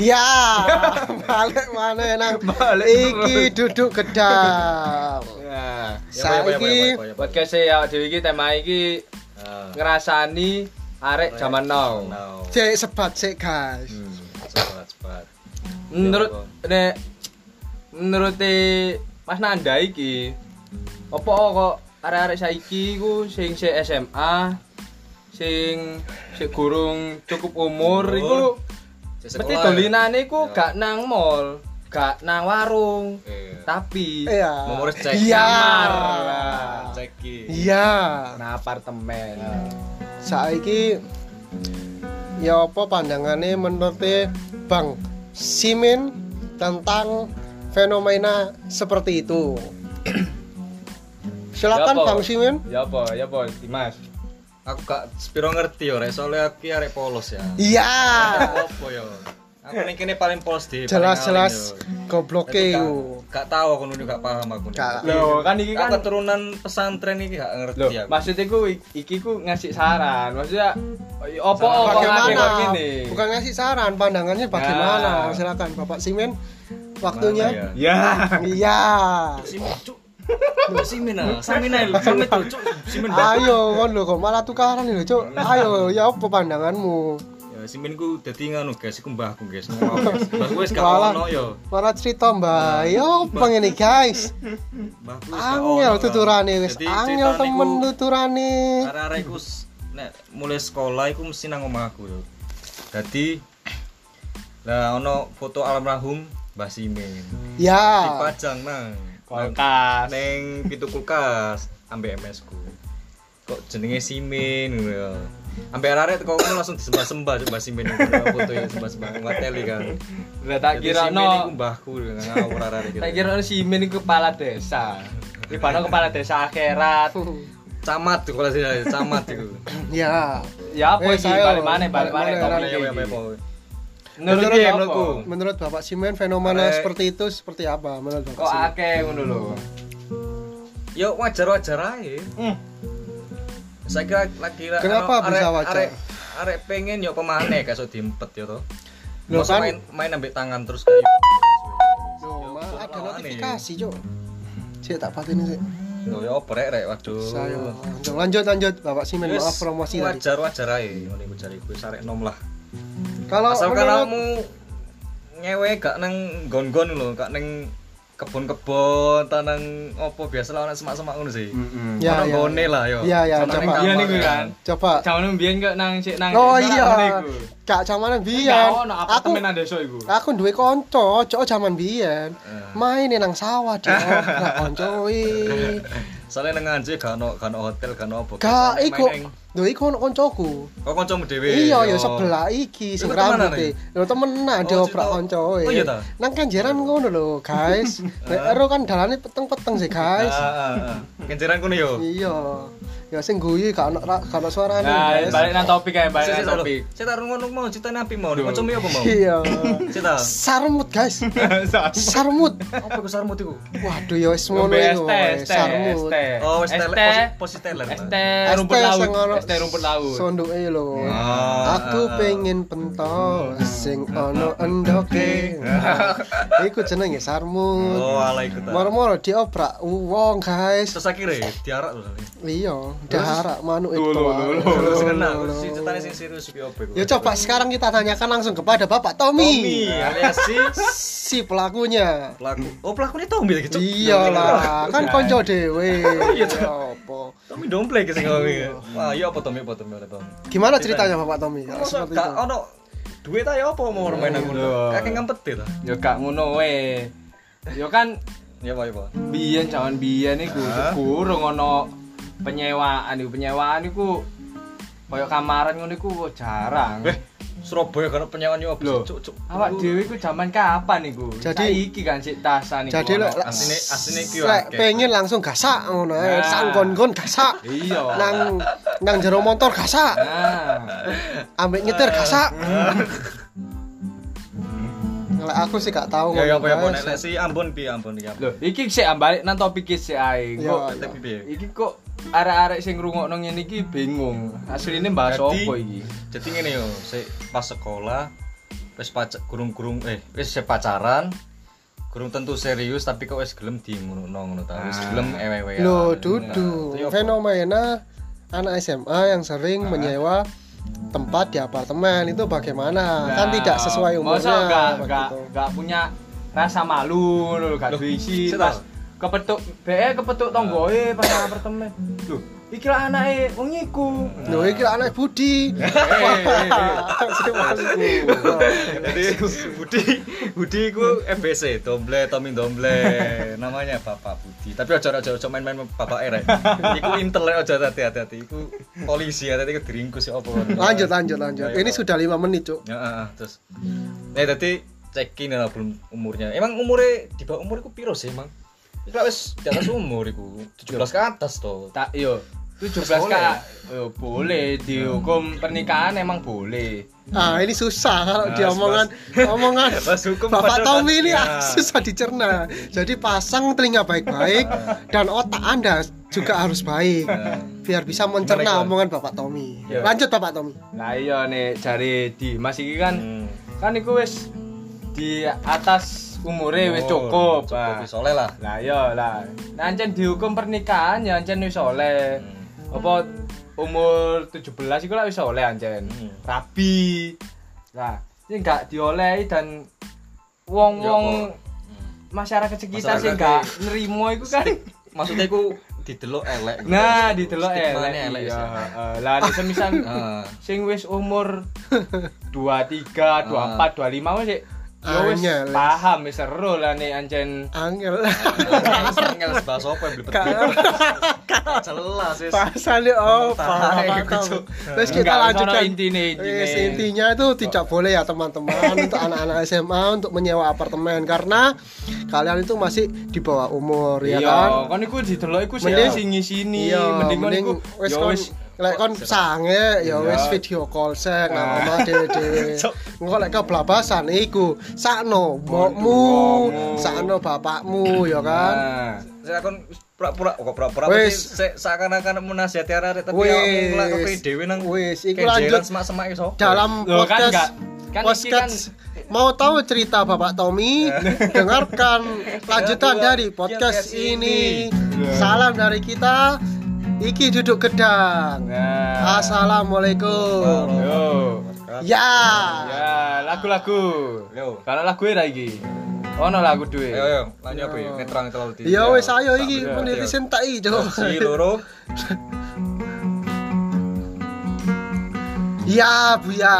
Ya, balik mana nang Balik iki duduk gedang. Ya. Saiki Podcast ya dhewe iki tema iki ngrasani arek zaman now. cek sebat cek guys. Cepat, cepat. Menurut Ya, nek menurut Mas Nanda iki apa kok arek-arek saiki ku sing sik SMA sing sik gurung cukup umur Umur. iku Sekolah, dolinane iku Ya. gak nang mall, gak nang warung, Iya. tapi Iya. Mau ngurus cek Iya. kamar. Ceki. Iya. nang apartemen. Saiki ya apa pandangannya menurut Bang Simin tentang fenomena seperti itu? Silakan Ya? Bang Simin. Ya apa? Ya apa, Dimas? Aku gak spiro ngerti yo, rek soalnya aku arek polos ya. Iya. Apa yo? Aku ning kene paling polos di. Jelas-jelas gobloke iku. gak tahu aku nuju gak paham aku. Gak. Loh, kan iki Aku kan keturunan pesantren iki gak Loh, ngerti aku. maksudnya ku iki ku ngasih saran. Maksudnya opo kok Bagaimana? ngake kok gini? Bukan ngasih saran, pandangannya bagaimana? Ya. Silakan Bapak Simin. Mana Waktunya. ya? Ya. Iya. Simin, ah, ae Simin tuh, cuk. Simin. Ayo, kon lho kok malah tukaran lho, Cuk. Ayo, ya apa pandanganmu? Ya Simin ku dadi ngono guys, iku mbahku guys. Mbahku wis gak ono yo. Para cerita Mbak, ya apa ngene guys? Mbahku Angel tuturane wis angel temen tuturane. Arek-arek iku s- nek mulai sekolah iku mesti nang omahku yo. Dadi lah ono foto almarhum Mbah Simin. Ya. Dipajang nang Kulkas. neng pintu kulkas ambek MS ku. Kok jenenge Simin ngono ya. Ambek arek teko kono langsung disembah-sembah coba Simin foto yang sembah-sembah ngateli kan. Udah tak kira Simin no. mbahku ngawur arek gitu. Tak kira no si Min iku kepala desa. Di mana kepala desa akhirat. camat tuh kalau saya camat itu. Ya. Ya apa Eh, iki saya- balik mana balik mana Ya, Menurut Menurut menurutku. Menurut Bapak Simen fenomena Arek- seperti itu seperti apa menurut Bapak Kok Simen? akeh ngono lho. Ya wajar-wajar aja. Hmm. Saya kira lagi lah. Kenapa bisa arek- wajar? Arek, arek pengen ya pemane kayak diempet ya toh. Loh, Masa kan- main main ambek tangan terus kayak Loh, ma- ada notifikasi, Cuk. Cek tak pateni sih. Loh ya apa rek waduh. Saya lanjut lanjut Bapak Simen maaf promosi tadi. wajar wajar aja ngene iku jare gue sarek nom lah. Kalau Asal menurut kamu ngewe gak nang gon-gon lho, gak nang kebon-kebon, tanang opo biasa lah anak semak-semak ngono sih. Ya, Ono ya, gone ya. lah yo. Ya, ya, Sama coba. nang kamar, Iya niku kan. coba Jaman mbiyen kok nang sik nang Oh iya. ngono iku. Gak zaman Kan biyen. ono Aku apartemen nang desa iku. aku duwe kanca, cok zaman biyen. Eh. Main nang sawah, cok. Gak kancoi. Soalnya nang Anjir gak ono gak ono hotel, gak ono apa. Gak iku. Lho iku ono kancaku. Kok kancamu dhewe? Iya, ya sebelah iki sing Iku temenan, rambut e. Lho temenan dia Oh, obrak kancoe. Oh, iya ta? Nang kenjeran ngono lho, guys. Nek ero kan dalane peteng-peteng sih, guys. Ah, ah, ah. Kenceran kono yo. Iya. Ya sing guyu gak ono gak ono suarane, Nah, balik nang topik ae, balik Saya nang topik. tak ngono mau ceritane api mau. Kancamu apa mau? Iya. Cerita. Sarmut, guys. Sarmut. Apa iku sarmut iku? Waduh ya wis ngono iku. Sarmut. Oh, wis posisi teler. ST rumput laut, ST rumput laut. Sonduke lho. Ah, Aku pengen pentol sing ono endoke. Iku jenenge sarmut. Oh, ala iku ta. Moro-moro diobrak wong, guys. Terus akhirnya diarak lho. Iya, daharak manuk itu. Ya coba sekarang kita tanyakan langsung kepada Bapak Tommy Tommy. alias si Si pelakunya. pelaku. Oh, pelakunya Tommy lagi. Iyalah, kan konco dhewe. Iya, Ya apa? Tommy domplek sing iki. Wah, iya apa Tommy apa Tommy apa Tommy? Gimana ceritanya Bapak Tommy? Seperti gak itu. ono duit aja apa mau main aku Lho. kakek ngempet ta Ya gak ngono wae. Ya kan ya pak ya pak biyen jaman biyen iku Hah? kurang ono penyewaan iku penyewaan iku koyo kamaran ngono iku jarang. eh Surabaya kan penyewaan yo Lho, cuk cuk awak dhewe iku jaman kapan iku? Jadi- Saiki kan sik tasan iku. Jadi lek- asine asine iki yo Lek akeh. pengen langsung gasak ngono ae, Nah. sangkon-kon gasak. Iya. Nang nang jero motor gasak. Nah. Ambek nyetir gasak. Lek aku sih gak tahu ya ya apa ya nek si Ambon piye Ambon iki Loh, iki sik balik nang topik iki sik ae. Iya, Kok iya. tapi piye iki kok arek-arek sing ngrungokno ngene iki bingung. Asline bahas Jadi- apa iki? jadi ngene yo sik pas sekolah wis gurung-gurung eh wis pacaran gurung tentu serius tapi kok wis gelem di ngono ngono ta wis Ah. gelem ewe-ewe Loh, dudu. Iya, Fenomena anak SMA yang sering menyewa tempat di apartemen itu bagaimana? kan Nah, tidak sesuai umurnya. Masa enggak enggak enggak punya rasa malu lho, gak duwe pas tau. Kepetuk BE kepetuk tonggoe pas nang apartemen. Lho, iki lah anake wong iku. Loh, iki anak Budi. Eh, eh, eh. Jadi Budi Budi iku FBC Domble Tommy Domble namanya Bapak Budi tapi aja aja aja main-main Bapak R iku intel aja hati-hati iku polisi hati-hati iku diringkus ya apa lanjut, lanjut, lanjut. Ini sudah lima menit, Cuk. ya ah, ah, terus nah tadi cekin lah belum umurnya emang umurnya di bawah umur iku piro sih emang Iku lah wis di atas umur iku 17 ke atas toh Tak yo 17 Boleh. kak yo boleh dihukum pernikahan emang boleh. Ah, ini susah kalau Nah, diomongan omongan Pas hukum Bapak Tommy ini ya. ah, susah dicerna. Jadi pasang telinga baik-baik dan otak Anda juga harus baik biar bisa mencerna omongan Bapak Tommy. Ya. Lanjut Bapak Tommy. Lah iya nek jare di Mas iki kan Hmm. kan iku wis di atas umure wis cukup. cukup wis lah Lah iya lah. Nah ancen dihukum pernikahan ya ancen wis oleh. Apa umur 17 iku lah wis oleh ancen. Hmm. Rabi. Lah, ini enggak diolehi dan wong-wong masyarakat sekitar sih enggak nerimo iku kan. maksudnya iku didelok elek Nah, didelok elek. elek Iya, heeh. Lah nek semisal Ah. sing wis umur 23, 24, 25 wis sik ya wis Angel. paham wis seru lah nek ancen Angel. Angel bahasa apa yang belibet jelas wis oh, Tai, Pak gitu. Terus kita lanjutkan. intine. Wis, intinya itu tidak boleh ya teman-teman untuk anak-anak SMA untuk menyewa apartemen karena kalian itu masih di bawah umur ya iya kan. kon iku didelok iku sing Mending- sing ngisini Iya, mending mending iku wis ya wis lek kon sange ya Iya. wis video call sek nang Ah. omah dhewe-dhewe. Engko lek keblabasan iku sakno mbokmu, sakno bapakmu ya kan. Nah, saya kon pura-pura kok pura-pura Wis. seakan-akan menasihati arek tapi Wis. aku mulai dhewe nang Wis, iku lanjut. semak-semak iso Dalam Loh, kan podcast. Kan podcast mau tahu cerita Bapak Tommy dengarkan lanjutan buat dari podcast podcast ini. Salam dari kita Iki duduk gedang. nah. Assalamualaikum. Yo. Ya. Ya, lagu-lagu. Yo. Kalau lagu era iki. Ono lagu duwe. ayo ayo lanjut apa ya netrang terlalu di Ya wis ayo iki penelitian tak iki, Cuk. si loro Ya, Bu ya.